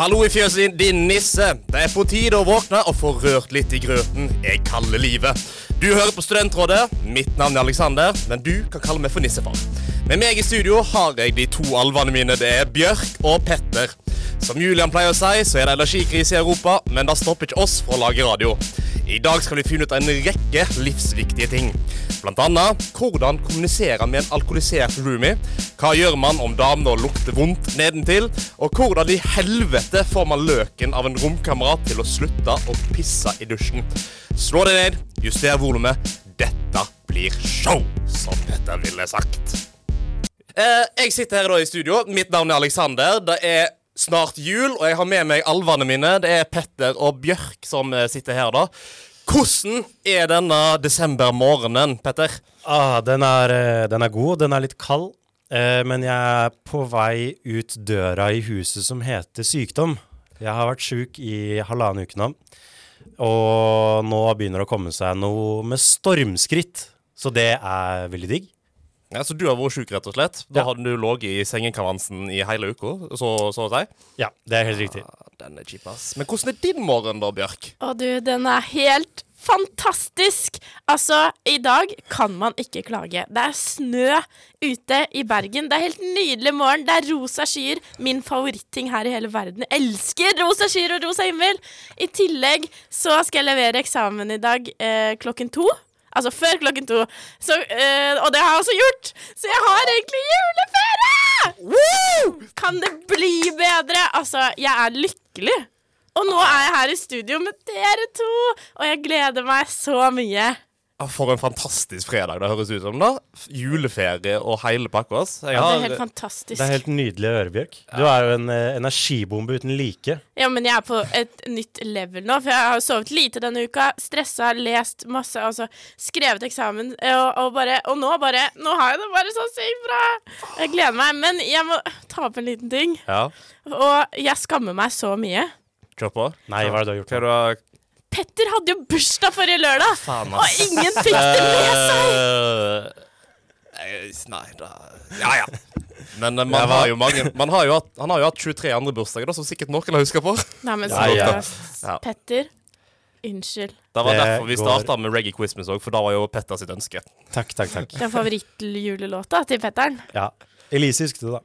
Hallo i fjøset, din nisse. Det er på tide å våkne og få rørt litt i grøten. Jeg kaller livet. Du hører på Studentrådet. Mitt navn er Alexander, men du kan kalle meg for Nissefar. Med meg i studio har jeg de to alvene mine. Det er Bjørk og Petter. Som Julian pleier å si, så er det energikrise i Europa, men det stopper ikke oss fra å lage radio. I dag skal vi finne ut en rekke livsviktige ting. Blant annet hvordan kommunisere med en alkoholisert roomie. Hva gjør man om damene lukter vondt nedentil? Og hvordan i helvete får man løken av en romkamerat til å slutte å pisse i dusjen? Slå deg ned, juster volumet. Dette blir show, som Petter ville sagt. Eh, jeg sitter her da i studio. Mitt navn er Alexander. Det er snart jul, og jeg har med meg alvene mine. Det er Petter og Bjørk som eh, sitter her, da. Hvordan er denne desembermorgenen, Petter? Ah, den, er, eh, den er god. Den er litt kald. Eh, men jeg er på vei ut døra i huset som heter sykdom. Jeg har vært sjuk i halvannen uke nå. Og nå begynner det å komme seg noe med stormskritt. Så det er veldig digg. Ja, Så du har vært sjuk, rett og slett? Da Ja. hadde du ligget i sengekavansen i hele uka, så, så å si? Ja, det er helt riktig. Ah, den er kjip, ass. Men hvordan er din morgen, da, Bjørk? Å du, den er helt fantastisk! Altså, i dag kan man ikke klage. Det er snø ute i Bergen. Det er helt nydelig morgen. Det er rosa skyer. Min favoritting her i hele verden. Jeg elsker rosa skyer og rosa himmel! I tillegg så skal jeg levere eksamen i dag eh, klokken to. Altså før klokken to. Så, eh, og det har jeg også gjort! Så jeg har egentlig juleferie! Woo! Kan det bli bedre? Altså, jeg er lykkelig. Og nå er jeg her i studio med dere to, og jeg gleder meg så mye. Ah, For en fantastisk fredag det høres ut som. da Juleferie og hele pakka. Ja, det er helt fantastisk. Det er helt nydelig å høre, Bjørk. Du er jo en eh, energibombe uten like. Ja, men jeg er på et nytt level nå, for jeg har sovet lite denne uka. Stressa, lest masse, altså skrevet eksamen, og, og bare Og nå bare Nå har jeg det bare så sykt bra! Jeg gleder meg. Men jeg må ta opp en liten ting. Ja, Og jeg skammer meg så mye. kjør på. Nei, hva er det du har gjort? Hva er Petter hadde jo bursdag forrige lørdag, Faen, og ingen fikk det med seg! Eh, Nei, da Ja, ja. Men eh, man har jo mange man har jo hatt, Han har jo hatt 23 andre bursdager, da, som sikkert noen har huska på. Nei, men Ja, ja. seriøst. Ja. Petter, unnskyld. Det var Det derfor vi går- starta med Reggae Christmas òg, for da var jo Petter sitt ønske. Takk, takk, takk. Det er favorittjulelåta til Petteren. Ja. Elise husket det, da.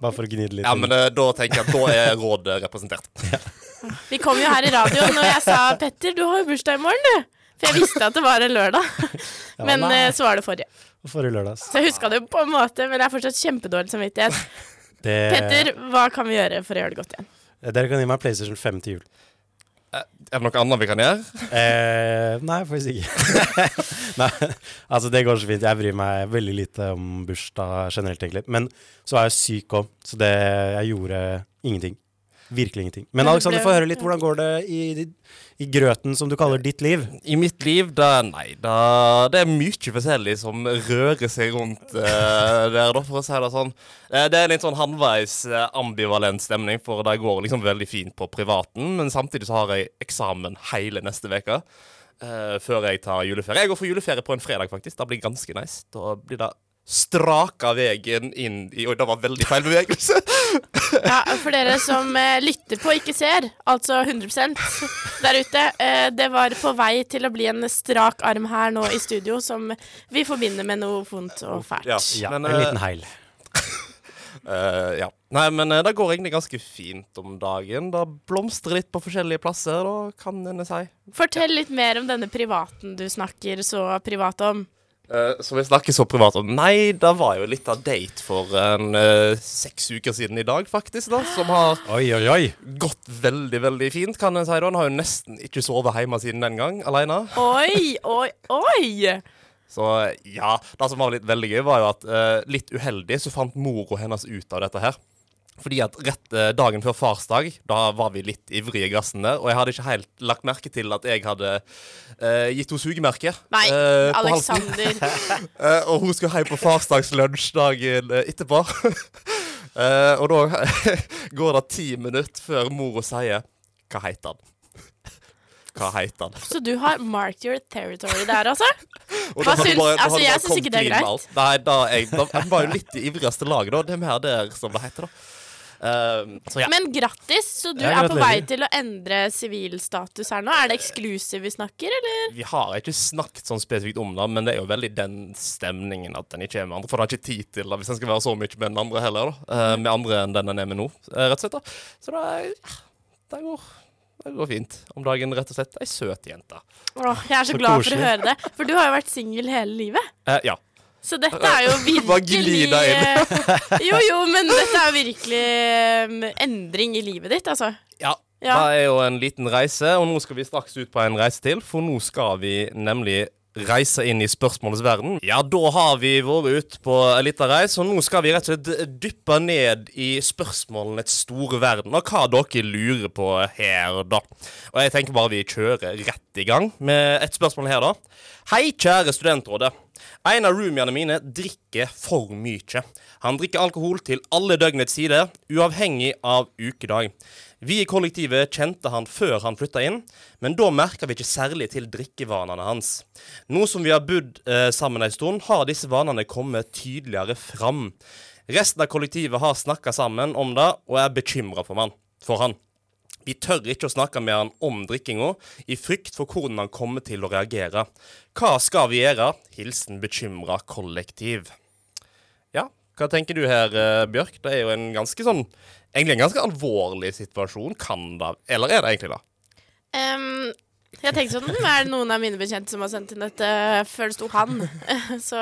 Bare for å gni det litt. Ja, men eh, da tenker jeg at da er rådet representert. Vi kom jo her i radioen, og jeg sa 'Petter, du har jo bursdag i morgen, du'. For jeg visste at det var en lørdag. Men nei. eh, så var det forrige. Forrige lørdag. Så jeg huska det på en måte, men jeg har fortsatt kjempedårlig samvittighet. Det, Petter, hva kan vi gjøre for å gjøre det godt igjen? Dere kan gi meg PlayStation 5 til jul. Er det noe annet vi kan gjøre? Eh, nei, faktisk ikke. nei, altså det går så fint. Jeg bryr meg veldig lite om bursdag generelt, egentlig. Men så er jeg syk òg, så det, jeg gjorde ingenting. Virkelig ingenting. Men Alexander, få høre litt. Hvordan går det i, i grøten som du kaller ditt liv? I mitt liv, da Nei, da Det er mye forskjellig som rører seg rundt uh, der, da, for å si det sånn. Eh, det er litt sånn halvveis eh, ambivalent stemning, for det går liksom veldig fint på privaten, men samtidig så har jeg eksamen hele neste uke. Uh, før jeg tar juleferie. Jeg går for juleferie på en fredag, faktisk. Det blir ganske nice. Da blir det straka veien inn i Oi, det var veldig feil bevegelse. Ja, For dere som eh, lytter på og ikke ser, altså 100 der ute, eh, det var på vei til å bli en strak arm her nå i studio, som vi forbinder med noe vondt og fælt. Ja, Ja, men, en eh, liten heil. uh, ja. Nei, men eh, det går egentlig ganske fint om dagen. Det blomstrer litt på forskjellige plasser, da, kan en si. Fortell litt mer om denne privaten du snakker så privat om. Uh, så vi snakker så privat om. Nei, det var jo litt av date for en uh, seks uker siden i dag, faktisk. da Som har Oi, oi, oi. gått veldig, veldig fint, kan en si. da Han har jo nesten ikke sovet hjemme siden den gang, alene. Oi, oi, oi! Så ja. Det som var litt veldig gøy, var jo at uh, litt uheldig så fant mora hennes ut av dette her. Fordi at rett eh, dagen før farsdag, da var vi litt ivrige i gassen der, og jeg hadde ikke helt lagt merke til at jeg hadde uh, gitt henne sugemerke. Nei, uh. Alexander. uh, og hun skulle hjem på farsdagslunsj dagen etterpå. Og da går det ti minutter før mora sier Hva heter han? Hva heter han? Så du har marked your territory der, altså? Hva syns- bare- altså, jeg syns ikke det er greit. Nei, da, jeg, da, jeg var jo litt i ivrigste laget, da. Det er mer der, som det heter, da. Så ja. Men grattis, så du Ja, er på vei til å endre sivilstatus her nå. Er det eksklusiv vi snakker, eller? Vi har ikke snakket sånn spesifikt om det, men det er jo veldig den stemningen at den ikke er med andre. For det har ikke tid til det hvis den skal være så mye med den andre heller, da. Uh, med andre enn den den er med nå, eh, rett og slett. da. Så det, er- det, går, det går fint om dagen, rett og slett. Ei søt jente. Åh, jeg er så, Så glad for å høre det. For du har jo vært singel hele livet. Eh, ja. Så dette er jo virkelig eh, Jo, jo, men dette er virkelig eh, endring i livet ditt, altså. ja. Ja. Det er jo en liten reise, og nå skal vi straks ut på en reise til, for nå skal vi nemlig reise inn i spørsmålets verden. Ja, da har vi vært ute på en liten reise, og nå skal vi rett og slett dyppe ned i spørsmålenes store verden, og hva dere lurer på her, da. Og jeg tenker bare vi kjører rett i gang med et spørsmål her, da. Hei, kjære studentrådet. En av roomiene mine drikker for mye. Han drikker alkohol til alle døgnets sider, uavhengig av ukedag. Vi i kollektivet kjente han før han flytta inn, men da merka vi ikke særlig til drikkevanene hans. Nå som vi har bodd eh, sammen en stund, har disse vanene kommet tydeligere fram. Resten av kollektivet har snakka sammen om det, og er bekymra for, for han. Vi tør ikke å snakke med han om drikkinga, i frykt for hvordan han kommer til å reagere. Hva skal vi gjøre? Hilsen bekymra kollektiv. Ja, hva tenker du her, eh, Bjørk? Det er jo en ganske sånn Egentlig en ganske alvorlig situasjon. Kan det Eller er det egentlig det? Em, jeg tenkte sånn, er det noen av mine bekjente som har sendt inn dette før det sto han? Så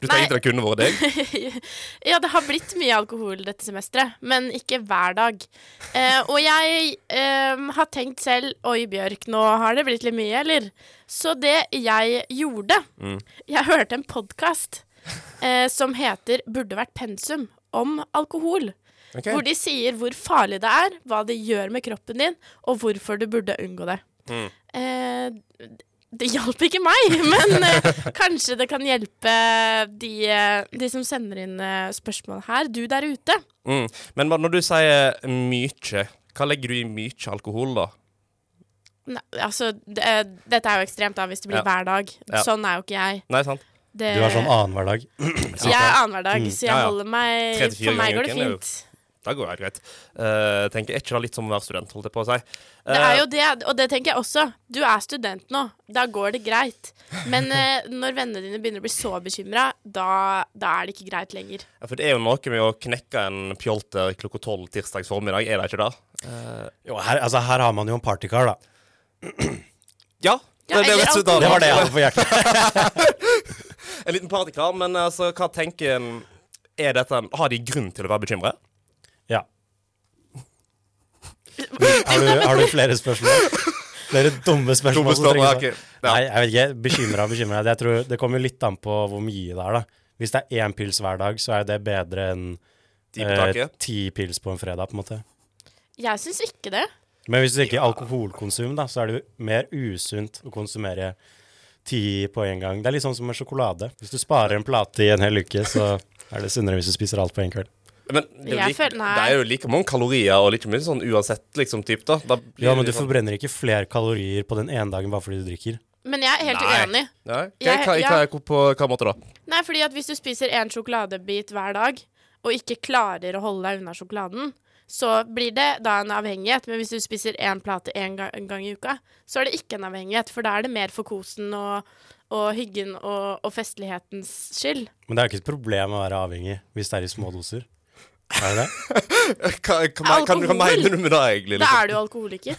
Du Nei. tenkte det kunne vært deg? Ja, det har blitt mye alkohol dette semesteret, men ikke hver dag. Eh, og jeg eh, har tenkt selv Oi, Bjørk, nå har det blitt litt mye, eller? Så det jeg gjorde Mm. Jeg hørte en podkast eh, som heter Burde vært pensum, om alkohol. Okay. Hvor de sier hvor farlig det er, hva det gjør med kroppen din, og hvorfor du burde unngå det. Mm. Eh, det hjalp ikke meg, men eh, kanskje det kan hjelpe de, eh, de som sender inn eh, spørsmål her, du der ute. Mm. Men når du sier mye, hva legger du i mye alkohol, da? Nei, altså, det, dette er jo ekstremt da, hvis det blir Ja. hver dag. Ja. Sånn er jo ikke jeg. Nei, sant? Det, Du har sånn annenhver dag. jeg er annenhver dag, Mm. så jeg Ja, ja. holder meg For meg går det er fint. Det går helt greit. Uh, tenker er ikke det litt som å være student, holdt jeg på å si. Det er jo det, og det tenker jeg også. Du er student nå. Da går det greit. Men uh, når vennene dine begynner å bli så bekymra, da, da er det ikke greit lenger. Ja, for det er jo noe med å knekke en pjolter klokka tolv tirsdags formiddag, er det ikke det? Eh, Jo, her, altså, her har man jo en partykar, da. ja. Ja, det, det, er alkohol. Det var det jeg hadde på hjertet. En liten partykar, men altså, hva tenker en er dette, en- Har de grunn til å være bekymra? Har du, har du flere spørsmål? Flere dumme spørsmål? Dumme spørsmål, trenger ok. Ja. Nei, jeg vet ikke. Bekymra, bekymra. Jeg tror Det kommer litt an på hvor mye det er, da. Hvis det er én pils hver dag, så er det bedre enn eh, ti pils på en fredag, på en måte. Jeg syns ikke det. Men hvis du ikke alkoholkonsum, da, så er det jo mer usunt å konsumere ti på en gang. Det er litt sånn som med sjokolade. Hvis du sparer en plate i en hel uke, så er det sunnere hvis du spiser alt på en kveld. Men det er, jo like, føler- det er jo like mange kalorier og like mye sånn uansett, liksom, typ, da. da Ja, men du litt sånn- forbrenner ikke flere kalorier på den ene dagen bare fordi du drikker. Men jeg er helt Nei. uenig. Nei? Jeg- hva, ja. hva, på hva måte da? Nei, fordi at hvis du spiser én sjokoladebit hver dag, og ikke klarer å holde deg unna sjokoladen, så blir det da en avhengighet. Men hvis du spiser én plate én gang, en gang i uka, så er det ikke en avhengighet. For da er det mer for kosen og, og hyggen og, og festlighetens skyld. Men det er jo ikke et problem å være avhengig hvis det er i små doser. Er det det? Hva, hva, hva, hva, mener du med det, egentlig? Da Liksom? er du alkoholiker.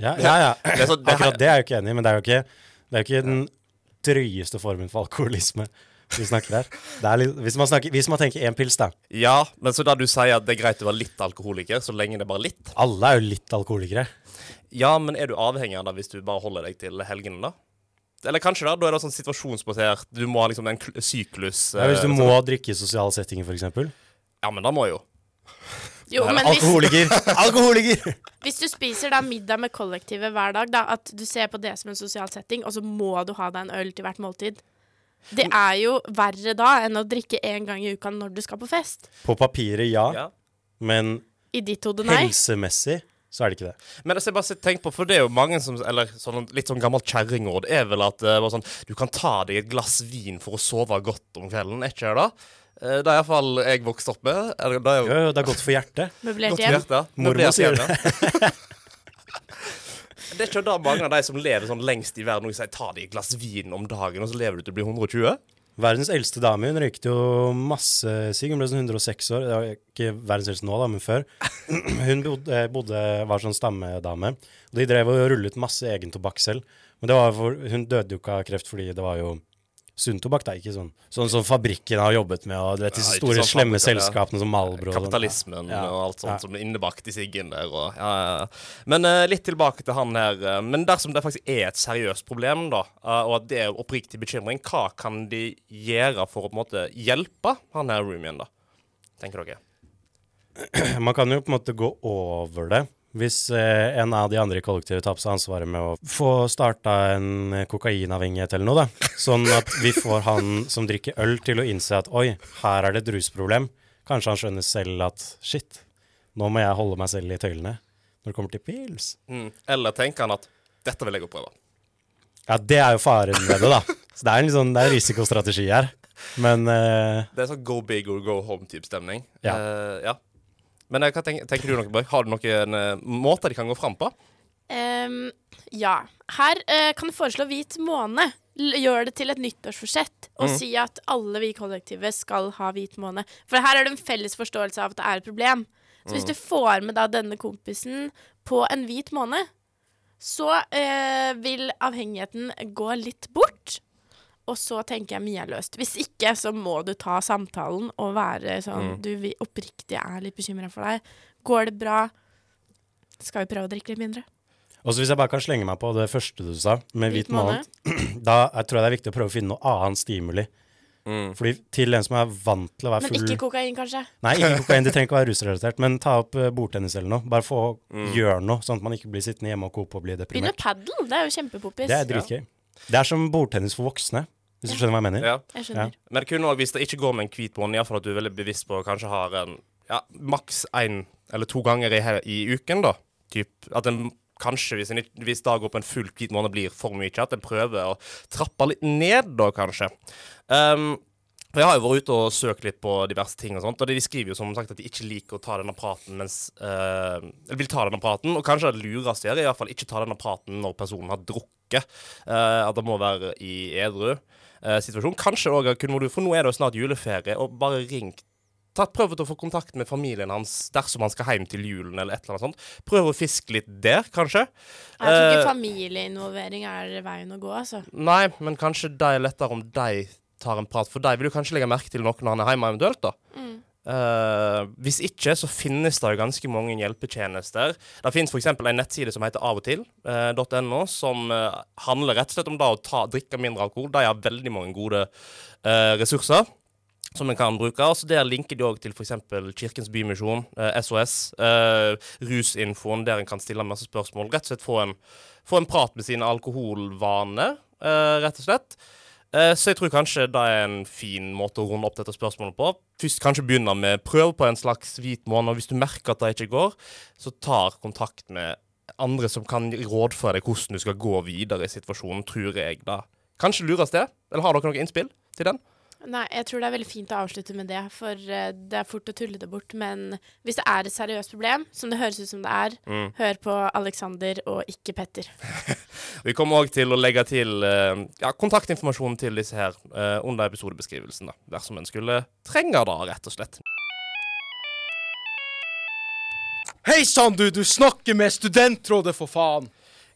Ja, ja. ja. Det er sånn- det Akkurat det er jeg jo ikke enig i, men det er jo ikke, det er jo ikke den drøyeste formen for alkoholisme vi snakker her. Det er litt, hvis, man snakker, hvis man tenker én pils, da. Ja, men så da du sier at det er greit å være litt alkoholiker, så lenge det er bare litt? Alle er jo litt alkoholikere. Ja, men er du avhengig av det hvis du bare holder deg til helgene, da? Eller kanskje da, da er det sånn situasjonsbasert. Du må ha liksom en syklus. Ja, hvis du eh, må drikke i sosiale settinger, f.eks. Ja, men da må jeg jo. Jo, men hvis, Alkoholiker! Alkoholiker! hvis du spiser da middag med kollektivet hver dag, da, at du ser på det som en sosial setting, og så må du ha deg en øl til hvert måltid. Det er jo verre da enn å drikke én gang i uka når du skal på fest. På papiret, ja, Ja. men I ditt hode, nei. helsemessig så er det ikke det. Men altså, jeg bare tenk på, for det er jo mange som Eller sånn, litt sånn gammelt kjerringråd er vel at uh, sånn, du kan ta deg et glass vin for å sove godt om kvelden, er ikke det da? Eh, Det er iallfall jeg vokste opp med. Det er jo Jo, jo, det er godt for hjertet. Møblert hjem. hjerte. Mormor sier det. Det er ikke da mange av de som lever sånn lengst i verden, og sier ta deg et glass vin om dagen, og så lever du til du blir 120. Verdens eldste dame hun røykte jo masse sigg. Hun ble sånn 106 år. Det var ikke verdens eldste nå, da, men før. Hun bodde, bodde, var sånn stammedame. Og de drev og rullet masse egen tobakk selv. Men det var for, hun døde jo ikke av kreft fordi det var jo sunn tobakk. Er ikke sånn sånn som fabrikken har jobbet med, og du vet, disse Ja, store, sånn slemme selskapene som Malbro sånn. Kapitalismen Ja. og alt sånt Ja. som er innebakt i siggen der. Og, ja, ja, ja. Men uh, litt tilbake til han her. eh, men dersom det faktisk er et seriøst problem, da, uh, og at det er oppriktig bekymring, hva kan de gjøre for å på en måte hjelpe han her roomien, da? Tenker dere? Man kan jo på en måte gå over det. Hvis eh, en av de andre i kollektivet tar på seg ansvaret med å få starta en kokainavhengighet eller noe, da. Sånn at vi får han som drikker øl til å innse at oi, her er det et rusproblem. Kanskje han skjønner selv at shit, nå må jeg holde meg selv i tøylene når det kommer til pils. Mm. Eller tenker han at dette vil jeg prøve? Ja, det er jo faren med det, da. Så det er en sånn det er risikostrategi her. Men uh, Det er sånn go big or go home-type stemning. Ja. Uh, ja. Men eh, hva tenker, tenker du noe, Børg? Har du noen uh, måter de kan gå fram på? Um, ja. Her uh, kan du foreslå hvit måne. Gjør det til et nyttårsforsett og mm. si at alle vi i kollektivet skal ha hvit måne. For her er det en felles forståelse av at det er et problem. Så hvis du får med da denne kompisen på en hvit måne, så uh, vil avhengigheten gå litt bort. Og så tenker jeg mye er løst. Hvis ikke, så må du ta samtalen og være sånn Mm. Du vi oppriktig er litt bekymra for deg. Går det bra? Skal vi prøve å drikke litt mindre? Og så hvis jeg bare kan slenge meg på det første du sa, med hvit måned, da jeg tror jeg det er viktig å prøve å finne noe annet stimuli. Mm. Fordi til en som er vant til å være full Men ikke kokain, kanskje? Nei, ikke kokain. Det trenger ikke å være rusrelatert. Men ta opp eh, bordtennis eller noe. Bare få gjøre noe, sånn at man ikke blir sittende hjemme og kope og bli Begynn å padle. Det er jo kjempepoppis. Det er dritgøy. Det er som bordtennis for voksne, hvis du skjønner hva jeg mener. Ja. Jeg skjønner. Men det kunne også, hvis det ikke går med en hvit måned, iallfall at du er veldig bevisst på å kanskje har en ja, maks én eller to ganger i, i uken, da. Typ, at en kanskje, hvis, en, hvis da går på en full hvit måned blir for mye, at en prøver å trappe litt ned, da, kanskje. Um, for Jeg har jo vært ute og søkt litt på diverse ting, og sånt, og de skriver jo som sagt at de ikke liker å ta denne praten mens eh, Eller vil ta denne praten, og kanskje det lureste er i hvert fall ikke ta denne praten når personen har drukket. Uh, at det må være i edru eh, situasjon. Kanskje òg for nå er det jo snart juleferie, og bare ring prøv å få kontakt med familien hans dersom han skal hjem til julen, eller et eller annet sånt. Prøv å fiske litt der, kanskje. Jeg tror ikke Eh, familieinvolvering er veien å gå, altså. Nei, men kanskje det er lettere om de tar en prat, for de vil jo kanskje legge merke til noe når han er hjemme eventuelt, da. Mm. Eh, hvis ikke, så finnes det jo ganske mange hjelpetjenester. Det finnes f.eks. en nettside som heter avogtil.no, som uh, handler rett og slett om det å ta, drikke mindre alkohol. De har veldig mange gode eh, ressurser som en kan bruke. Altså der linker de òg til f.eks. Kirkens Bymisjon, eh, SOS, eh, rusinfoen, der en kan stille masse spørsmål. Rett og slett få en, få en prat med sine alkoholvaner, eh, rett og slett. Eh, Så jeg tror kanskje det er en fin måte å runde opp dette spørsmålet på. Først kanskje begynne med prøv på en slags hvit måned, og hvis du merker at det ikke går, så tar kontakt med andre som kan rådføre deg hvordan du skal gå videre i situasjonen, tror jeg da. Kanskje lures det? Eller har dere noen innspill til den? Nei, jeg tror det er veldig fint å avslutte med det, for eh, det er fort å tulle det bort. Men hvis det er et seriøst problem, som det høres ut som det er, Mm. hør på Alexander og ikke Petter. Vi kommer òg til å legge til eh, ja, kontaktinformasjonen til disse her eh, under episodebeskrivelsen, da, dersom en skulle trenge det, rett og slett. Hei sann, du! Du snakker med Studentrådet, for faen!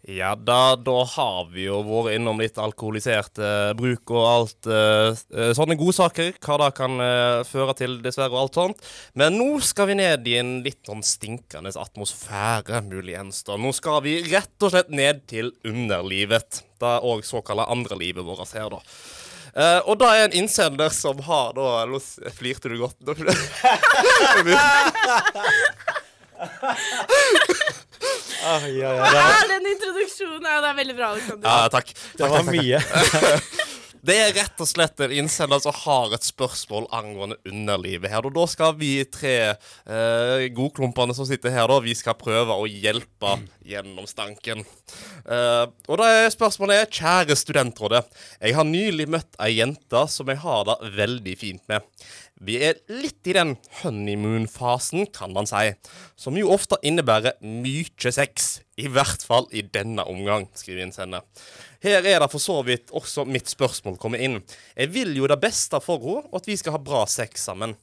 Ja da, da har vi jo vært innom litt alkoholisert eh, bruk og alt eh, eh, sånne godsaker. Hva det kan eh, føre til, dessverre, og alt sånt. Men nå skal vi ned i en litt sånn stinkende atmosfære, muligens. da. Nå skal vi rett og slett ned til underlivet. Det er òg såkalla andrelivet vårt her, da. Uh, og da er en innsender som har da Nå flirte du godt. Ai, ja, ja, det, var, er den introduksjonen? Ja, det er veldig bra, Alexander. ja, takk. det var mye. Det er rett og slett en innsender som har et spørsmål angående underlivet her. Og da skal vi tre eh, godklumpene som sitter her, da, vi skal prøve å hjelpe gjennom stanken. Eh, og da er spørsmålet er, kjære studentrådet, jeg har nylig møtt ei jente som jeg har det veldig fint med. Vi er litt i den honeymoon-fasen, kan man si, som jo ofte innebærer mye sex. I hvert fall i denne omgang, skriver innsender. Her er det for så vidt også mitt spørsmål kommer inn. Jeg vil jo det beste for henne, og at vi skal ha bra sex sammen.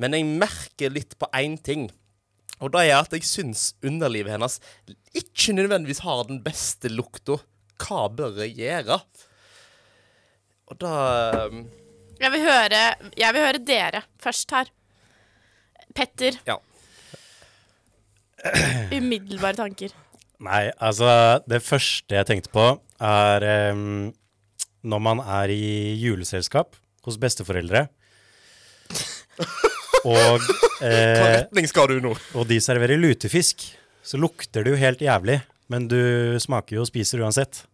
Men jeg merker litt på én ting. Og det er at jeg syns underlivet hennes ikke nødvendigvis har den beste lukta. Hva bør jeg gjøre? Og da um, Jeg vil høre, jeg vil høre dere først her. Petter. Ja. Umiddelbare tanker. Nei, altså Det første jeg tenkte på, er um, når man er i juleselskap hos besteforeldre. Og, Hva eh, retning skal du nå? og de serverer lutefisk. Så lukter det jo helt jævlig, men du smaker jo og spiser uansett.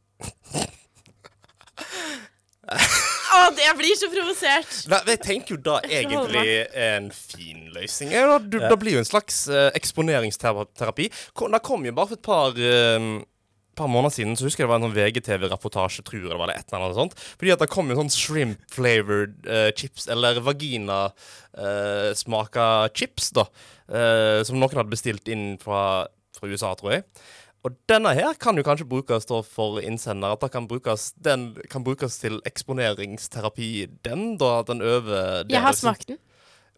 Det, jeg blir så provosert. Nei, jeg tenker jo da egentlig en fin løsning. Ja, da, du, da blir jo en slags uh, eksponeringsterapi. Det kom jo bare for et par eh, par måneder siden så husker jeg det var en sånn VGTV-rapportasje, tror jeg det var det, et eller annet sånt. Fordi at det kom jo sånn shrimp-flavored uh, chips, eller vagina-smaka chips, da. Uh, som noen hadde bestilt inn fra, fra USA, tror jeg. Og denne her kan jo kanskje brukes da for innsender. At det kan brukes, den kan brukes til eksponeringsterapi, den, da. Den øver Jeg har smakt den.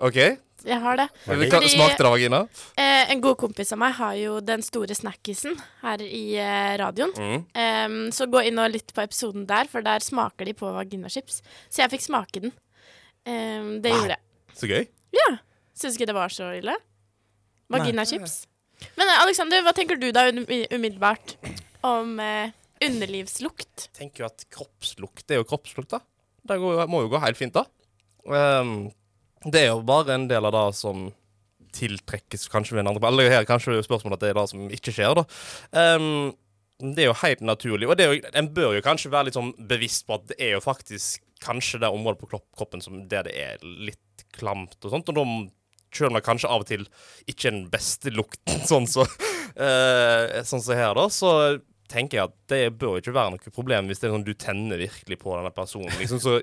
OK. Jeg har det. Fordi- smakte det, vagina? Eh, en god kompis av meg har jo den store snackisen her i eh, radioen. Mm. Em, så gå inn og lytt på episoden der, for der smaker de på vaginachips. Så jeg fikk smake den. Em, det Wow. gjorde jeg. Så gøy. Ja. Syns ikke det var så ille. Vaginachips. Men Aleksander, Alexander, hva tenker du da um- umiddelbart om eh, underlivslukt? Jeg tenker jo at kroppslukt er jo kroppslukt, da. Det går, må jo gå helt fint, da. Um, det er jo bare en del av det som tiltrekkes kanskje ved en andre Eller her kanskje spørsmålet at det er det som ikke skjer, da. Um, det er jo helt naturlig. Og jo, en bør jo kanskje være litt sånn bevisst på at det er jo faktisk kanskje det området på kroppen som der det er litt klamt og sånt. Og da selv om det kanskje av og til ikke er den beste lukten, sånn som eh, sånn så her, da, så tenker jeg at det bør ikke være noe problem hvis det er sånn du tenner virkelig på denne personen. Liksom, så,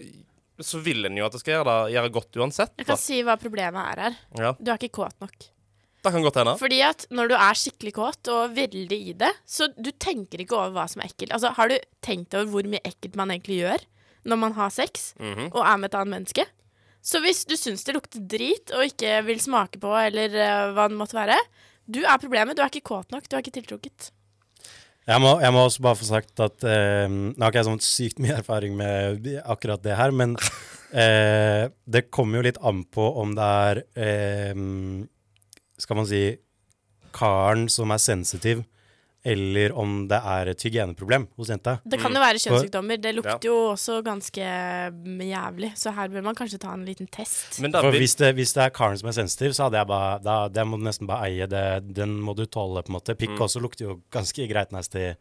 så vil en jo at det skal gjøre, det, gjøre godt uansett. Jeg kan si hva problemet er her. Ja, Du er ikke kåt nok. det kan godt hende. Fordi at når du er skikkelig kåt og veldig i det, så du tenker ikke over hva som er ekkelt. Altså, har du tenkt over hvor mye ekkelt man egentlig gjør når man har sex Mhm. og er med et annet menneske? Så hvis du syns det lukter drit og ikke vil smake på, eller uh, hva det måtte være, du er problemet. Du er ikke kåt nok. Du er ikke tiltrukket. Jeg må, jeg må også bare få sagt at eh, Nå har ikke jeg sånn sykt mye erfaring med akkurat det her, men eh, det kommer jo litt an på om det er eh, Skal man si karen som er sensitiv, eller om det er et hygieneproblem hos jenta. Det kan jo være kjønnssykdommer. Det lukter jo også ganske mm, jævlig, så her bør man kanskje ta en liten test. Men da For hvis det, hvis det er karen som er sensitiv, så hadde jeg bare da, Det må du nesten bare eie. Det, den må du tåle, på en måte. Pikk også lukter jo ganske greit nasty.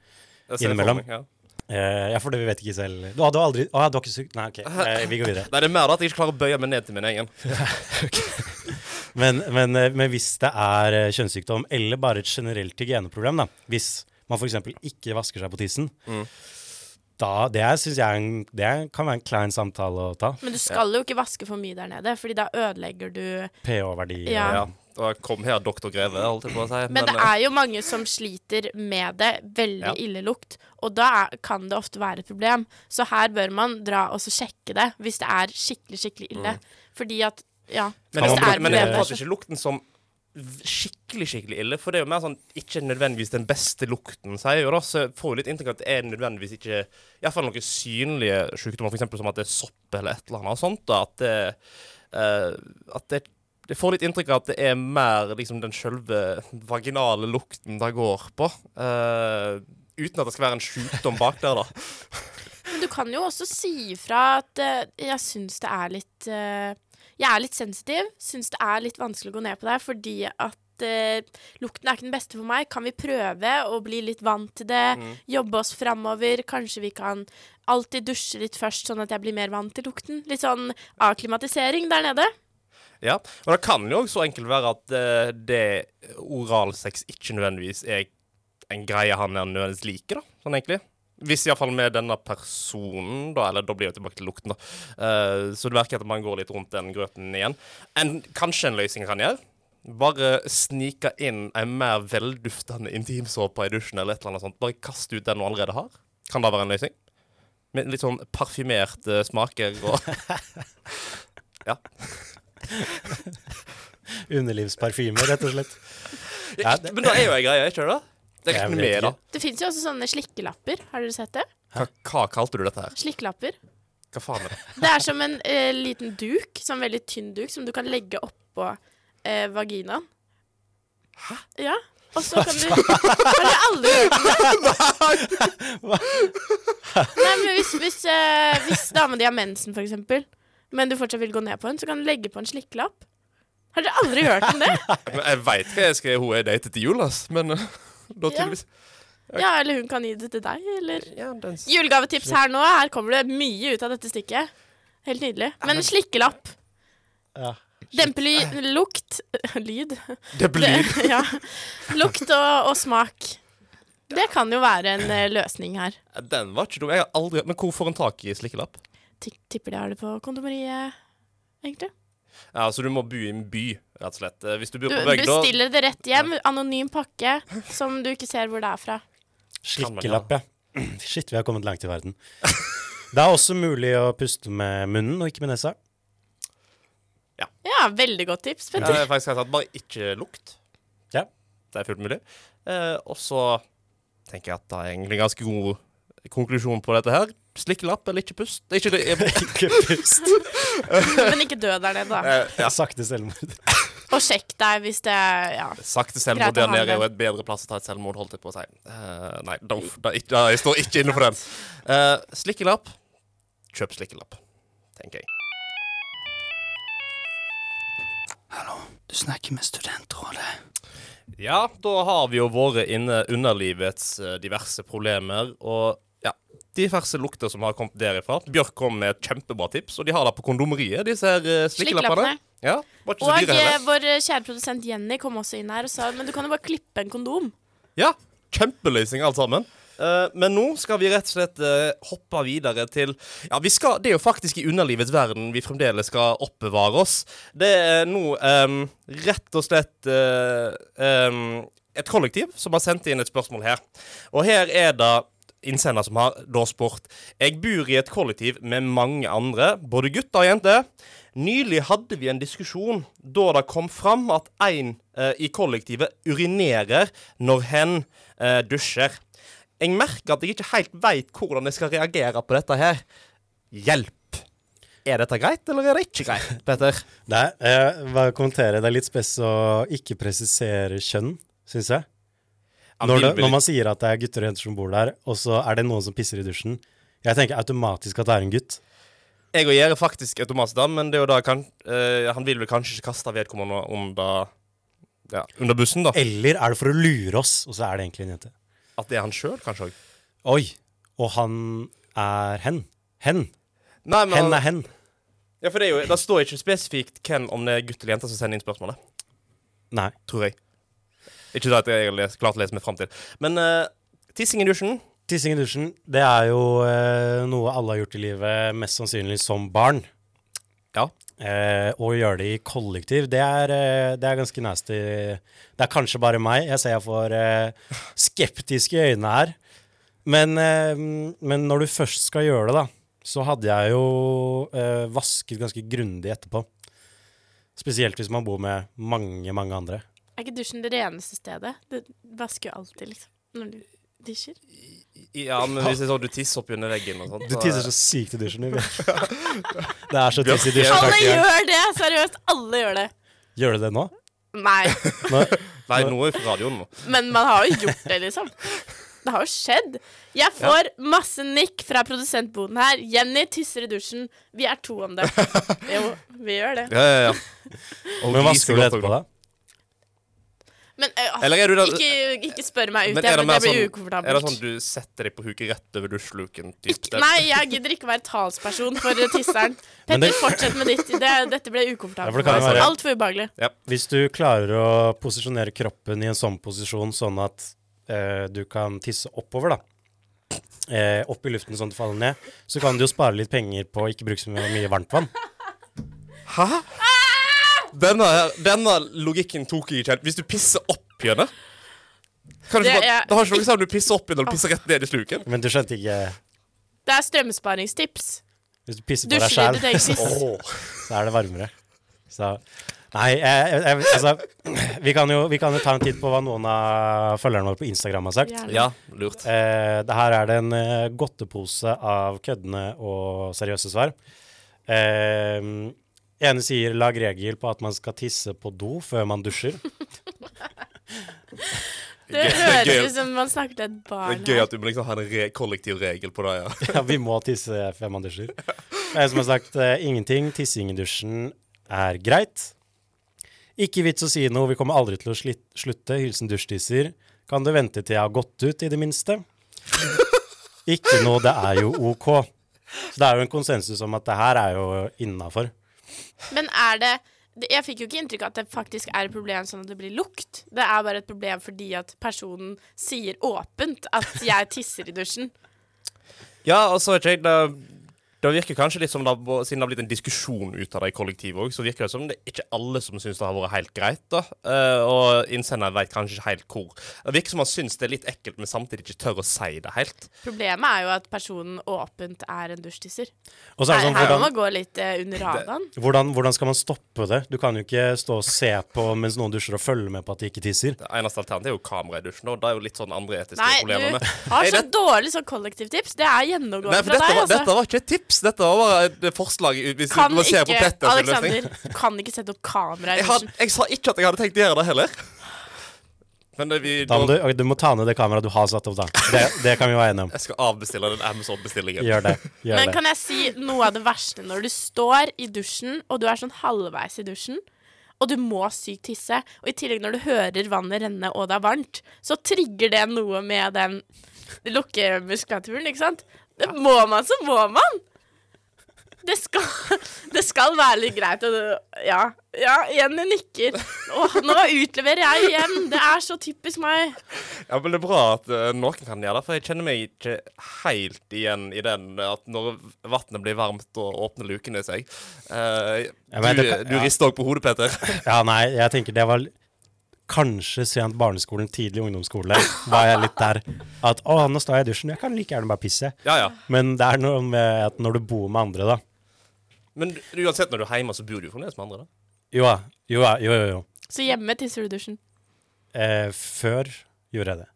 innimellom. meg, ja. Eh, ja, for det vi vet ikke selv. Du hadde aldri Å, du har ikke sykt Nei, OK. Eh, vi går videre. Nei, det er mer at jeg ikke klarer å bøye meg ned til min egen. Men, men, eh, men hvis det er eh, kjønnssykdom, eller bare et generelt hygieneproblem, da, hvis man f.eks. ikke vasker seg på tissen, Mm. da Det er, synes jeg det kan være en klein samtale å ta. Men du skal jo ikke vaske for mye der nede, Fordi da ødelegger du pH-verdi. Ja. Ja. Da kom her doktor Greve, holdt jeg på å si. Men det eh, er jo mange som sliter med det. Veldig Ja. illelukt. Og da er, kan det ofte være et problem. Så her bør man dra og sjekke det hvis det er skikkelig, skikkelig ille. Fordi at Ja. Men, det er men jeg oppfatter ikke lukten som skikkelig skikkelig ille. For det er jo mer sånn ikke nødvendigvis den beste lukten, sier jo da. Så får jo litt inntrykk av at det er nødvendigvis ikke Iallfall noen synlige sykdommer, f.eks. som at det er sopp eller et eller annet sånt. da, At det, uh, at det det får litt inntrykk av at det er mer liksom den sjølve vaginale lukten det går på. Uh, uten at det skal være en sjukdom bak der, da. Men du kan jo også si ifra at uh, jeg syns det er litt Jeg er litt sensitiv. Syns det er litt vanskelig å gå ned på det fordi at eh, lukten er ikke den beste for meg. Kan vi prøve å bli litt vant til det? Jobbe oss framover? Kanskje vi kan alltid dusje litt først, sånn at jeg blir mer vant til lukten? Litt sånn akklimatisering der nede. Ja, og det kan jo så enkelt være at eh, det oralsex ikke nødvendigvis er en greie han er nødvendigvis liker, da, sånn egentlig. Hvis iallfall med denne personen, da, eller da blir det tilbake til lukten, da. Uh, så det virker at man går litt rundt den grøten igjen. En, kanskje en løsning kan gjøre. Bare snike inn en mer velduftende intimsåpe i dusjen eller et eller annet sånt. Bare kaste ut den du allerede har. Kan det være en løsning? Med litt sånn parfymerte smaker og Ja. Underlivsparfyme, rett og slett. Ja, det- Men det er jo ei greie, ikke det? Det er ikke noe mer da. Det fins jo også sånne slikkelapper. Har dere sett det? Hva, hva kalte du dette her? Slikkelapper. Hva faen er det? Det er som en eh, liten duk, sånn veldig tynn duk, som du kan legge oppå eh, vaginaen. Hæ? Ja. Og så kan du Har du aldri om det? Nei, men hvis, hvis, eh, hvis dama di har mensen, for eksempel, men du fortsatt vil gå ned på henne, så kan du legge på en slikkelapp. Har dere aldri hørt om det? Men jeg veit hva jeg skal hun er datet til jul, ass. Men da Ja. Okay. Ja, eller hun kan gi det til deg, eller ja, den... Julegavetips her nå. Her kommer det mye ut av dette stykket. Helt nydelig. Men slikkelapp. Ja. Dempe ly lukt Lyd. Dempe lyd. Ja. Lukt og, og smak. Det kan jo være en eh, løsning her. Den var ikke dum. Jeg har aldri Men hvor får en tak i slikkelapp? Tipper de har det på kondomeriet, egentlig. Ja, Så du må bo i en by, rett og slett. Eh, Hvis du bor Du på bygda bestiller det rett hjem. Anonym pakke som du ikke ser hvor det er fra. Slikkelapp, ja. Shit, vi har kommet langt i verden. Det er også mulig å puste med munnen og ikke med nesa. Ja, veldig godt tips. Ja, det er faktisk helt sant. Bare ikke lukt. Ja. Det er fullt mulig. Eh, og så tenker jeg at det er egentlig en ganske god konklusjon på dette her. Slikkelapp eller ikke pust. Det er ikke Ikke pust. Men ikke dø der nede, da. eh, ja. Sakte selvmord. Og sjekk deg hvis det Ja. Sakte selvmord der nede er jo et bedre plass å ta et selvmord, holdt jeg på å si. Uh, nei, da, da, da, jeg står ikke inne for den. Eh, slikkelapp. Kjøp slikkelapp, tenker jeg. Hallo, du snakker med Studentrådet. Ja, da har vi jo vært inne underlivets diverse problemer, og ja, diverse lukter som har kommet derifra. Bjørk kom med et kjempebra tips, og de har det på kondomeriet, disse her uh, slikkelappene. Ja, Og dyre eh, vår kjære produsent Jenny kom også inn her og sa Men du kan jo bare klippe en kondom. Ja, kjempeløsning alt sammen. Uh, men nå skal vi rett og slett uh, hoppe videre til Ja, vi skal, det er jo faktisk i underlivets verden vi fremdeles skal oppbevare oss. Det er nå um, rett og slett uh, um, et kollektiv som har sendt inn et spørsmål her. Og her er det innsender som har da spurt Jeg bor i et kollektiv med mange andre, både gutter og jenter. Nylig hadde vi en diskusjon da det kom fram at en eh, i kollektivet urinerer når hen eh, dusjer. Jeg merker at jeg ikke helt veit hvordan jeg skal reagere på dette her. Hjelp! Er dette greit, eller er det ikke greit, Petter? Nei, jeg bare kommentere. Det er litt spes å ikke presisere kjønn, syns jeg. Når, det, når man sier at det er gutter og jenter som bor der, og så er det noen som pisser i dusjen. Jeg tenker automatisk at det er en gutt. Jeg og gjør faktisk automatisk da, men det er jo da kan, uh, han vil vel kanskje ikke kaste vedkommende under, ja, under bussen, da. Eller er det for å lure oss, og så er det egentlig en jente? At det er han sjøl, kanskje òg. Oi! Og han er hen. Hen. Nei, men Hen er hen. Ja, for det, er jo, det står ikke spesifikt hvem om det er gutt eller jente som sender inn spørsmålet. Nei. Tror jeg. Ikke det at jeg har lest, klart å lese meg fram til. Men uh, tissing i dusjen Tissing i dusjen, det er jo uh, noe alle har gjort i livet, mest sannsynlig som barn. Ja. Eh, å gjøre det i kollektiv, det er, uh, det er ganske nasty. Det er kanskje bare meg. Jeg ser jeg får uh, skeptiske øyne her. Men, men når du først skal gjøre det, da, så hadde jeg jo vasket ganske grundig etterpå. Spesielt hvis man bor med mange, mange andre. Er ikke dusjen det reneste stedet? Du vasker jo alltid, liksom. Når du dusjer. Ja, men hvis det er sånn du tisser opp under veggen og sånt Du tisser så sykt i dusjen. du. Det er så tiss i dusjen. Alle gjør det! Seriøst, alle gjør det. Gjør du det nå? Nei? Nei, nå er vi på radioen nå. men man har jo gjort det, liksom. Det har jo skjedd. Jeg får masse nikk fra produsentboden her. Jenny tisser i dusjen. Vi er to om det. Jo, vi gjør det. Ja, ja, ja. Og Men vasker du etterpå, da? Men øh, Eller er du da ikke, ikke spør meg ut jeg, det men det blir sånn, er det sånn du setter deg på huket rett over dusjluken? nei, jeg gidder ikke å være talsperson for tisseren. Petter, det- fortsett med ditt. Det, dette ble ukomfortabelt. jo for. Altfor ubehagelig. Hvis du klarer å posisjonere kroppen i en sånn posisjon sånn at eh, du kan tisse oppover, da. eh, opp i luften sånn at det faller ned, så kan du jo spare litt penger på å ikke bruke så mye varmtvann. Hæ? Denne, denne logikken tok jeg ikke helt. Hvis du pisser opp kan Det ikke bare, Det har ikke noe å si om du pisser opp når du pisser rett ned i sluken. Men du skjønte ikke Det er strømsparingstips. Hvis du pisser på deg sjæl, så er det varmere. Så Nei, jeg, jeg, jeg, altså vi kan, jo, vi kan jo ta en titt på hva noen av følgerne våre på Instagram har sagt. Ja, lurt. Eh, her er det en eh, godtepose av køddende og seriøse svar. Eh, ene sier 'lag regel på at man skal tisse på do før man dusjer'. Det høres ut som man snakker til et barn. Det er gøy at du må liksom ha en re kollektiv regel på det. ja. Ja, vi må tisse før man dusjer. En som har sagt eh, 'ingenting, tissing i dusjen er greit'. Ikke vits å si noe, vi kommer aldri til å slitt, slutte. Hilsen dusjtisser. Kan du vente til jeg har gått ut, i det minste? Ikke noe, det er jo OK. Så det er jo en konsensus om at det her er jo innafor. Men er det Jeg fikk jo ikke inntrykk av at det faktisk er et problem sånn at det blir lukt. Det er bare et problem fordi at personen sier åpent at 'jeg tisser i dusjen'. Ja, og så jeg det, virker kanskje litt som det, har- Siden det har blitt en diskusjon ut av det i kollektivet òg, så virker det som det er ikke alle som syns det har vært helt greit. da Eh, Og innsender vet kanskje ikke helt hvor. Det virker som han syns det er litt ekkelt, men samtidig ikke tør å si det helt. Problemet er jo at personen åpent er en dusjtisser. Og så er det sånn, her må hvordan, man gå litt eh, under radaren. hvordan, hvordan skal man stoppe det? Du kan jo ikke stå og se på mens noen dusjer og følge med på at de ikke tisser. Det eneste alternativet er jo kamera i dusjen, og det er jo litt sånn andre etiske Nei, problemer du har så dårlig sånn kollektivtips. Det er Nei, gjennomgående for fra dette, deg, var, dette altså. var ikke et tips, dette var bare et forslag. Hvis Kan du må se på ikke, sin løsning. Alexander, kan ikke sette opp kamera i Jeg, had, jeg sa ikke at jeg hadde tenkt å gjøre det heller. Men det, vi, Da må du, du må ta ned det kameraet du har satt opp, da. Det, det kan vi være enige om. Jeg skal avbestille den Amazon-bestillingen. Gjør det. Gjør Men det. kan jeg si noe av det verste når du står i dusjen, og du er sånn halvveis i dusjen, og du må sykt tisse, og i tillegg når du hører vannet renne og det er varmt, så trigger det noe med den lukkemuskulaturen, ikke sant? Det må man, så må man! Det skal, det skal være litt greit. Ja, ja, Jenny nikker. Åh, nå utleverer jeg igjen. Det er så typisk meg. Ja, men Det er bra at uh, noen kan gjøre det, for jeg kjenner meg ikke helt igjen i den at når vannet blir varmt, og åpner lukene seg. uh, du du ja. rister òg på hodet, Peter. Ja, nei, jeg tenker det var kanskje sent barneskolen, tidlig ungdomsskole, var jeg litt der. At å, nå står jeg i dusjen, jeg kan like gjerne bare pisse. Ja, ja. Men det er noe med at når du bor med andre, da. Men uansett, når du er hjemme, så bor du jo fremdeles med andre. da. Jo, ja, jo, jo, jo. jo. Så hjemme tisser du i dusjen. Eh, før gjorde jeg det.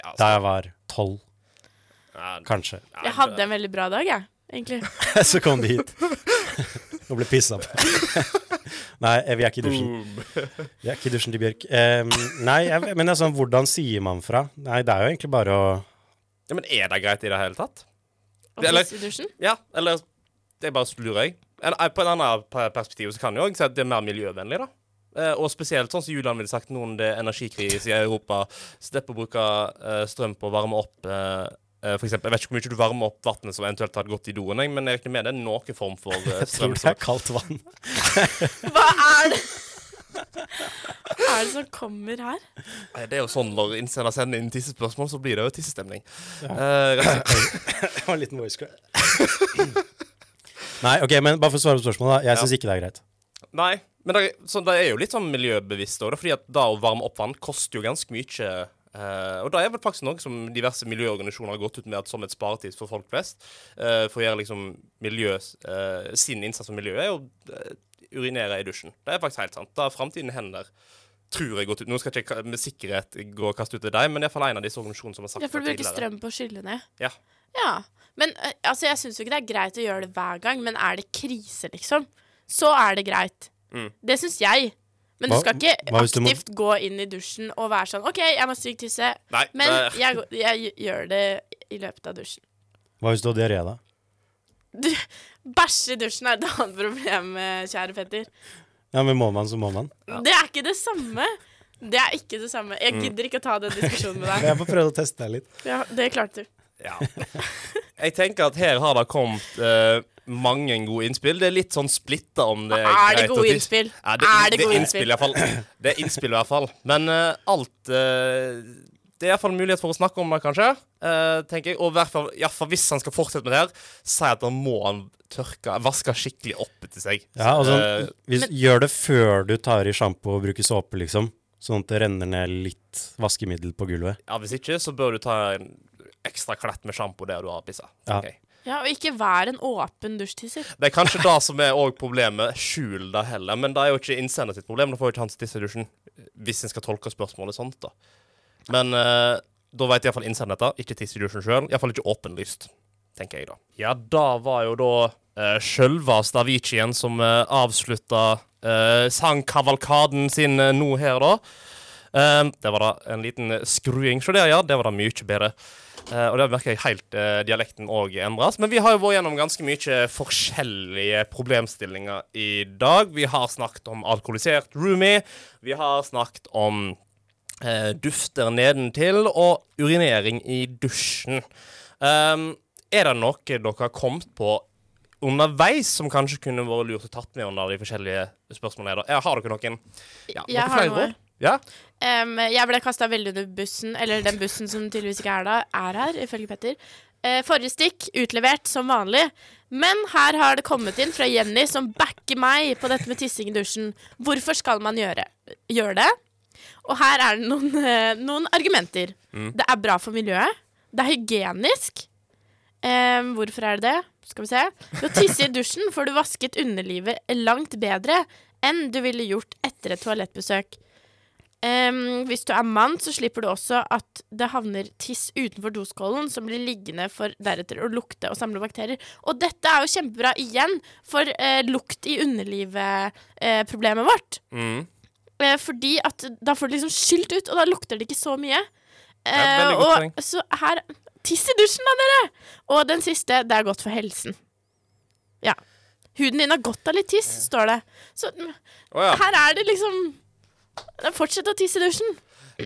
Ja, Da jeg var tolv, ja, kanskje. ja, Jeg hadde en veldig bra dag, jeg. Egentlig. Så kom de hit og ble pissa på. nei, eh, vi er ikke i dusjen. Boom. Vi er ikke i dusjen til Bjørk. Um, nei, jeg, men altså, hvordan sier man fra? Nei, det er jo egentlig bare å Ja, men er det greit i det hele tatt? Å pisse i dusjen. Ja, eller Det er bare lurer jeg. En, eh, på en annen perspektiv så kan jeg òg si at det er mer miljøvennlig, da. Eh, og spesielt sånn som Julian ville sagt, noen det er energikrise i Europa, slippe å bruke eh, strøm på å varme opp eh, eh, for eksempel, Jeg vet ikke hvor mye du varmer opp vannet som eventuelt hadde gått i doen, jeg, men jeg regner med det er noen form for eh, Jeg tror det er kaldt vann. Hva er det? Hva er det som kommer her? Det er jo sånn når innsender sender inn tissespørsmål, så blir det jo tissestemning. Eh, rett. Det var en liten voice crack. Nei, ok, men bare for å svare på spørsmålet, da. Jeg Ja. syns ikke det er greit. Nei, men det, så det er jo litt sånn miljøbevisst òg, fordi at da å varme opp vann koster jo ganske mye. Uh, og det er vel faktisk noe som diverse miljøorganisasjoner har gått ut med at som et sparetips for folk flest. Uh, for å gjøre liksom miljø uh, Sin innsats for miljøet er å urinere i dusjen. Det er faktisk helt sant. Da er framtiden hender. Tror jeg gått ut. Nå skal jeg ikke med sikkerhet gå og kaste ut til deg, men iallfall en av disse organisasjonene som har sagt det tidligere. Ja, for du bruker strøm på å skylle ned. Ja. Ja. Men eh, altså, jeg syns jo ikke det er greit å gjøre det hver gang, men er det krise, liksom, så er det greit. Mm. Det syns jeg. Men Hva- du skal ikke aktivt må- gå inn i dusjen og være sånn OK, jeg må stryke tisse, Nei, men det- jeg, jeg gjør det i løpet av dusjen. Hva hvis du har diaré, da? Du, Bæsje i dusjen er et annet problem, eh, kjære Petter. Ja, men må man, så må man. Det er ikke det samme. Det er ikke det samme. Mm. Jeg gidder ikke å ta den diskusjonen med deg. Jeg får prøve å teste deg litt. Ja, det klarte du. Ja. Jeg tenker at her har det kommet uh, mange gode innspill. Det er litt sånn splitta om det er, Er det greit å gode innspill? Ja, det, Er det det gode innspill? innspill, i hvert fall. Det er innspill, i hvert fall. Men uh, alt uh, det er iallfall mulighet for å snakke om det, kanskje. Eh, tenker jeg. Og i hvert fall, i hvert hvis han skal fortsette med det her, si at da må han tørke, vaske skikkelig opp etter seg. Ja, altså, hvis, Gjør det før du tar i sjampo og bruker såpe, liksom. Sånn at det renner ned litt vaskemiddel på gulvet. ja, hvis ikke, så bør du ta en ekstra klett med sjampo der du har pissa. Ja. Okay. Ja, og ikke vær en åpen dusjtisser. Det er kanskje det som er også problemet. Skjul det heller. Men det er jo ikke innsender sitt problem. Da får jo ikke han tisse i dusjen. Hvis en skal tolke spørsmålet sånt, da. Men eh, da vet iallfall innsender dette. Ikke tisse i dusjen sjøl. Iallfall ikke åpenlyst, tenker jeg da. Ja, da var jo da uh, sjølveste Avicien som uh, avslutta uh, sangkavalkaden sin eh, nå her, da. Eh, det var da en liten skruing. Se der, ja. Det var da mye bedre. Uh, og der merker jeg helt uh, dialekten òg endres. Men vi har jo vært gjennom ganske mye forskjellige problemstillinger i dag. Vi har snakket om alkoholisert roomie. Vi har snakket om uh, dufter nedentil og urinering i dusjen. Um, er det noe dere har kommet på underveis som kanskje kunne vært lurt å tatt med under de forskjellige spørsmålene? da? Eh, Har dere noen? Ja, Jeg noen har noe. Ja? Em, jeg ble kasta veldig under bussen, eller den bussen som tydeligvis ikke er, da, er her, ifølge Petter. Uh, forrige stikk utlevert som vanlig, men her har det kommet inn fra Jenny, som backer meg på dette med tissing i dusjen. Hvorfor skal man gjøre, gjøre det? Og her er det noen, uh, noen argumenter. Det er bra for miljøet. Det er hygienisk. Um, hvorfor er det det? Skal vi se. Ved å tisse i dusjen får du vasket underlivet langt bedre enn du ville gjort etter et toalettbesøk. Em, hvis du er mann, så slipper du også at det havner tiss utenfor doskålen, som blir liggende for deretter å lukte og samle bakterier. Og dette er jo kjempebra igjen for uh, lukt i underlivet-problemet vårt. Mm. Uh, fordi at da får du liksom skylt ut, og da lukter det ikke så mye. Eh, og så her Tiss i dusjen, da, dere! Og den siste, det er godt for helsen. Ja. Huden din har godt av litt tiss, står det. Så oh, ja. her er det liksom Fortsett å tisse i dusjen.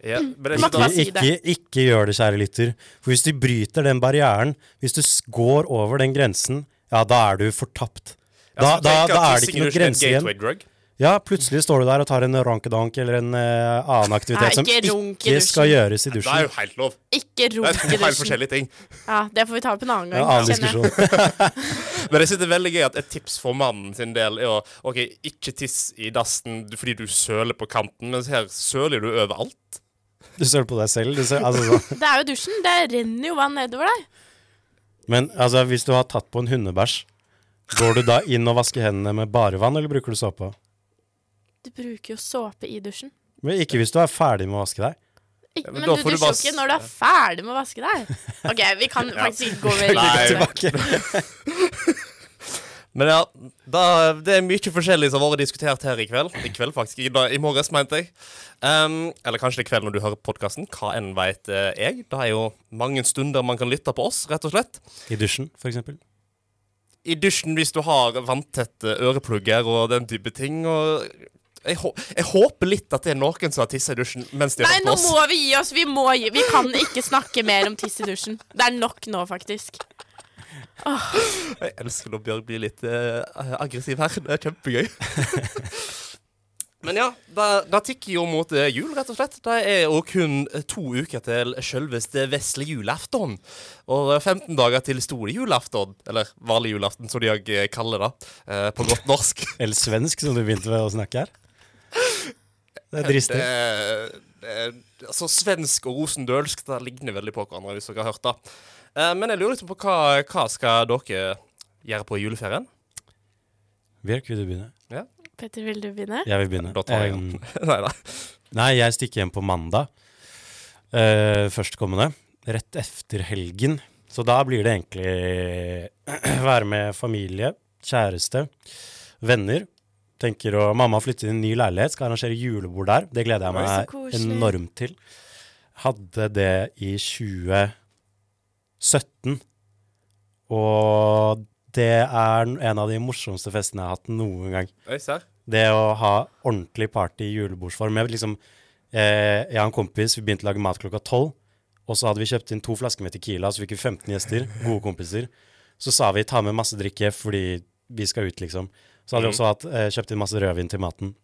ja. Ikke Ikke, ikke gjør det, kjære lytter. For hvis du bryter den barrieren, hvis du går over den grensen, ja, da er du fortapt. Da, ja, da, da, da er det ikke noe grense igjen. Ja, plutselig står du der og tar en ronkedank eller en uh, annen aktivitet Nei, som ikke runk ikke skal gjøres i dusjen. Det er jo helt lov. Ikke Det er runk to i helt forskjellige ting. Ja, det får vi ta opp en annen er gang. Ja, annen diskusjon. Men jeg synes det er veldig gøy at et tips for mannen sin del er å OK, ikke tiss i dassen fordi du søler på kanten, mens her søler du overalt. Du søler på deg selv. Du søler, altså. Det er jo dusjen. Det renner jo vann nedover deg. Men altså, hvis du har tatt på en hundebæsj, går du da inn og vasker hendene med bare vann, eller bruker du såpe? Du bruker jo såpe i dusjen. Men ikke hvis du er ferdig med å vaske deg. Ikke, men men, du dusjer jo ikke når du er ferdig med å vaske deg. OK, vi kan faktisk ikke gå videre. Tilbake. Men ja, da, det er mye forskjellig som har vært diskutert her i kveld. I kveld, faktisk. I, i morges, mente jeg. Um, eller kanskje det er kveld når du hører podkasten. Hva enn veit uh, jeg. Det er jo mange stunder man kan lytte på oss, rett og slett. I dusjen, for eksempel. I dusjen hvis du har vanntette øreplugger og den type ting. Og jeg, jeg håper litt at det er noen som har tissa i dusjen mens de har hørt nå på oss. må vi gi oss. Vi, må gi. vi kan ikke snakke mer om tiss i dusjen. Det er nok nå, faktisk. Jeg elsker når Bjørg blir litt uh, aggressiv her. Det er kjempegøy. Men ja, det, tikker jo mot eh, jul, rett og slett. Det er jo kun eh, to uker til selveste vesle julaften. Og eh, 15 dager til store julaften. Eller vanlig julaften, som de kaller det. på godt norsk. Eller svensk, som du begynte med å snakke her. Det er dristig. Det, det, altså, svensk og rosendølsk det ligner veldig på hverandre, hvis dere har hørt det. Eh, men jeg lurer litt på hva, hva skal dere gjøre på juleferien? Bjørk, vil du begynne? Petter, vil du begynne? Jeg vil begynne. Da tar jeg Um, den. Nei da. Nei, jeg stikker hjem på mandag. Uh, førstkommende. Rett efter helgen. Så da blir det egentlig være med familie, kjæreste, venner. Tenker å Mamma har flyttet inn i en ny leilighet, skal arrangere julebord der. Det gleder jeg meg enormt til. Hadde det i 2017. Og det er en av de morsomste festene jeg har hatt noen gang. Oi, ser. Det å ha ordentlig party i julebordsform. Jeg, liksom, eh, jeg og en kompis vi begynte å lage mat klokka tolv. Og så hadde vi kjøpt inn to flasker med Tequila, så fikk vi 15 gjester. Gode kompiser. Så sa vi ta med masse drikke fordi vi skal ut, liksom. Så hadde vi også hatt, eh, kjøpt inn masse rødvin til maten.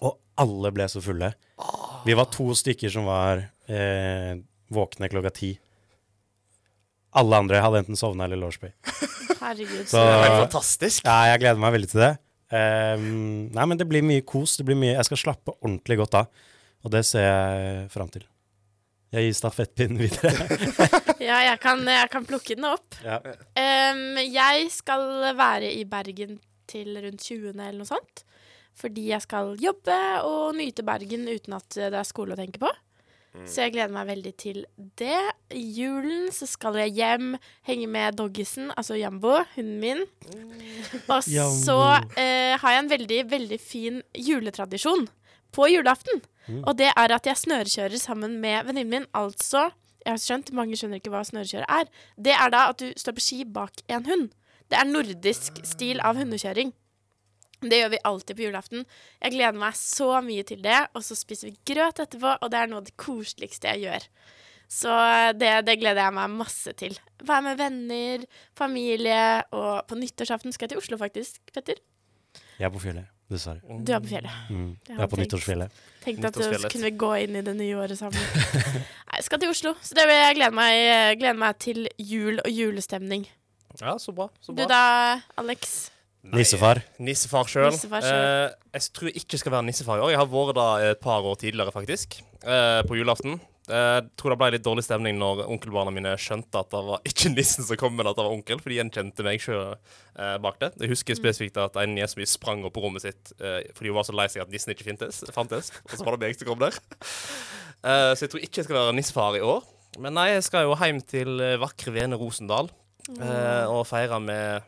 Og alle ble så fulle. Vi var to stykker som var eh, våkne klokka ti. Alle andre hadde enten sovna eller lårsby. Herregud. Så Det er helt fantastisk. ja, jeg gleder meg veldig til det. Ehm, nei, men det blir mye kos. Det blir mye, jeg skal slappe ordentlig godt av. Og det ser jeg fram til. Jeg gir stafettpinnen videre. Ja, jeg kan, jeg kan plukke den opp. ja. Em, jeg skal være i Bergen til rundt 20. eller noe sånt. Fordi jeg skal jobbe og nyte Bergen uten at det er skole å tenke på. Så jeg gleder meg veldig til det. I julen så skal jeg hjem, henge med doggisen, altså Jambo, hunden min. Og så eh, har jeg en veldig, veldig fin juletradisjon på julaften. Og det er at jeg snørekjører sammen med venninnen min. Altså, jeg har skjønt, mange skjønner ikke hva snørekjøre er. Det er da at du står på ski bak en hund. Det er nordisk stil av hundekjøring. Det gjør vi alltid på julaften. Jeg gleder meg så mye til det. Og så spiser vi grøt etterpå, og det er noe av det koseligste jeg gjør. Så det, det gleder jeg meg masse til. Være med venner, familie, og på nyttårsaften skal jeg til Oslo, faktisk, Petter. Jeg er på fjellet, dessverre. Du er på fjellet. Mm. Jeg er på tenkt. nyttårsfjellet. Tenkte at vi kunne gå inn i det nye året sammen. Nei, jeg skal til Oslo, så det vil jeg glede meg, glede meg til jul og julestemning. Ja, så bra. Så Du da, Alex? Nissefar. Nissefar sjøl. Eh, jeg tror jeg ikke skal være nissefar i år. Jeg har vært da et par år tidligere, faktisk. eh, på julaften. Eh, Jeg tror det ble litt dårlig stemning når onkelbarna mine skjønte at det var ikke nissen som kom, men at det var onkel, for de gjenkjente meg sjøl bak det. Jeg husker spesifikt at en niese sprang opp på rommet sitt eh, fordi hun var så lei seg at nissen ikke fintes, fantes. Og så var det meg som kom der. Eh, så jeg tror ikke jeg skal være nissefar i år. Men nei, jeg skal jo hjem til eh, vakre Vene Rosendal eh, og feire med,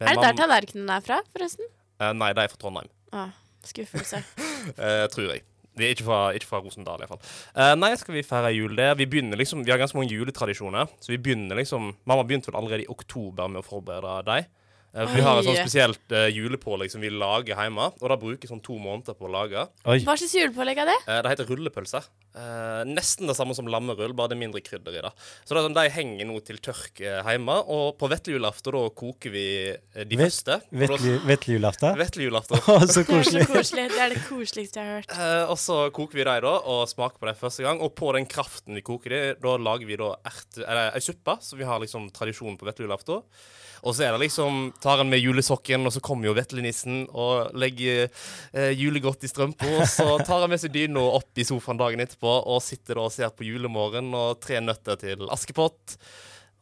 med Er det der tallerkenen er fra, forresten? Eh, nei, de er fra Trondheim. Ah, skuffelse. Eh, tror jeg. De er ikke fra, ikke fra Rosendal, iallfall. Uh, nei, skal vi feire jul der? Vi begynner liksom, vi har ganske mange juletradisjoner. Så vi begynner liksom Mamma begynte vel allerede i oktober med å forberede dem. Eh, vi har et sånt spesielt uh, julepålegg som vi lager hjemme. Og da bruker vi sånn to måneder på å lage. Oi. Hva slags julepålegg er det? Uh, det heter rullepølse. Uh, nesten det samme som lammerull, bare det er mindre krydder i det. Så det er sånn, De henger nå til tørk hjemme, og på vetlejulaften da koker vi de Vet- første. Vetlejulaften? Vetlejulaften. Så Det er så koselig. koselig. Det er det koseligste jeg har hørt. Eh, og så koker vi dem da, og smaker på dem første gang. Og på den kraften vi koker dem, da lager vi da erte, eller ei suppe, så vi har liksom tradisjon på vetlejulaften. Og så er det liksom Tar han med julesokken, og så kommer jo veslenissen og legger eh, julegodt i strømpa. Så tar han med seg dyna opp i sofaen dagen etterpå og sitter da og ser på Julemorgen og Tre nøtter til Askepott.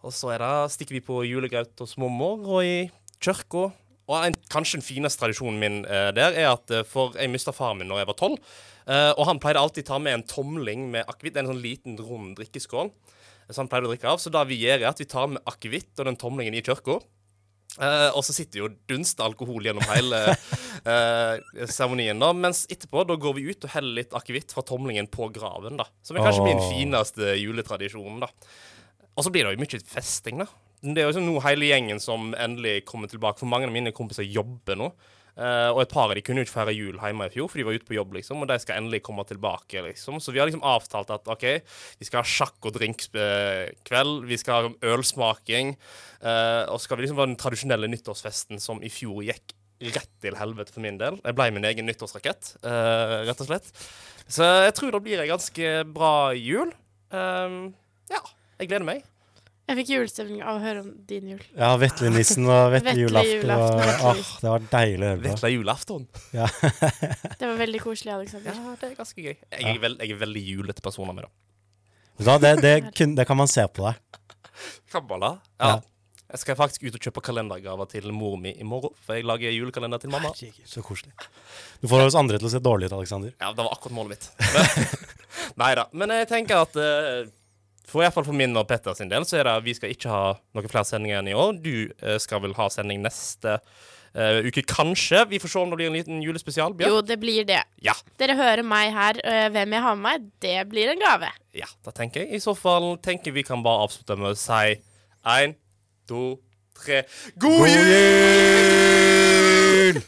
Og så det, stikker vi på julegraut hos mormor og i kirka. Og en, kanskje den fineste tradisjonen min eh, der er at eh, For jeg mista faren min når jeg var tolv. Eh, og han pleide alltid å ta med en tomling med akevitt. En sånn liten, rund drikkeskål. Så han pleide å drikke av. Så det vi gjør, er at vi tar med akevitt og den tomlingen i kirka. Eh, og så sitter jo dunst alkohol gjennom hele eh, seremonien. da Mens etterpå da går vi ut og heller litt akevitt fra tomlingen på graven. da Som er kanskje min fineste juletradisjon. da Og så blir det jo mye festing, da. Det er jo sånn nå hele gjengen som endelig kommer tilbake. For mange av mine kompiser jobber nå. Eh, og et par av de kunne jo ikke feire jul hjemme i fjor, for de var ute på jobb, liksom. Og de skal endelig komme tilbake, liksom. Så vi har liksom avtalt at OK, vi skal ha sjakk- og drinkkveld. Vi skal ha ølsmaking. Uh, og så skal vi liksom ha den tradisjonelle nyttårsfesten som i fjor gikk rett til helvete for min del. Jeg ble min egen nyttårsrakett, uh, rett og slett. Så jeg tror det blir ei ganske bra jul. Eh, ja, jeg gleder meg. Jeg fikk julestemning av å høre om din jul. Ja, veslenissen og vetle julaften. og- Åh, det var deilig å høre på. Vetle julaften. Det var veldig koselig, Alexander. Ja, det er ganske gøy. Jeg er, veld, jeg er veldig julete person av meg, da. da det, det, kun, det kan man se på deg. Kabbala. Ja. Ja. Jeg skal faktisk ut og kjøpe kalendergaver til mor mi i morgen, for jeg lager julekalender til mamma. Herregud, Så koselig. Du får oss andre til å se dårlig ut, Alexander. Ja, det var akkurat målet mitt. Nei da. Men jeg tenker at eh, for i hvert fall for min og Petter sin del, så er det vi skal ikke ha noen flere sendinger enn i år. Du eh, skal vel ha sending neste eh, uke, kanskje. Vi får se om det blir en liten julespesial. Bjørn. Jo, det blir det. Ja. Dere hører meg her. øh, Hvem jeg har med meg, det blir en gave. ja, da tenker jeg. I så fall tenker vi kan bare avslutte med å si én, to, tre God jul!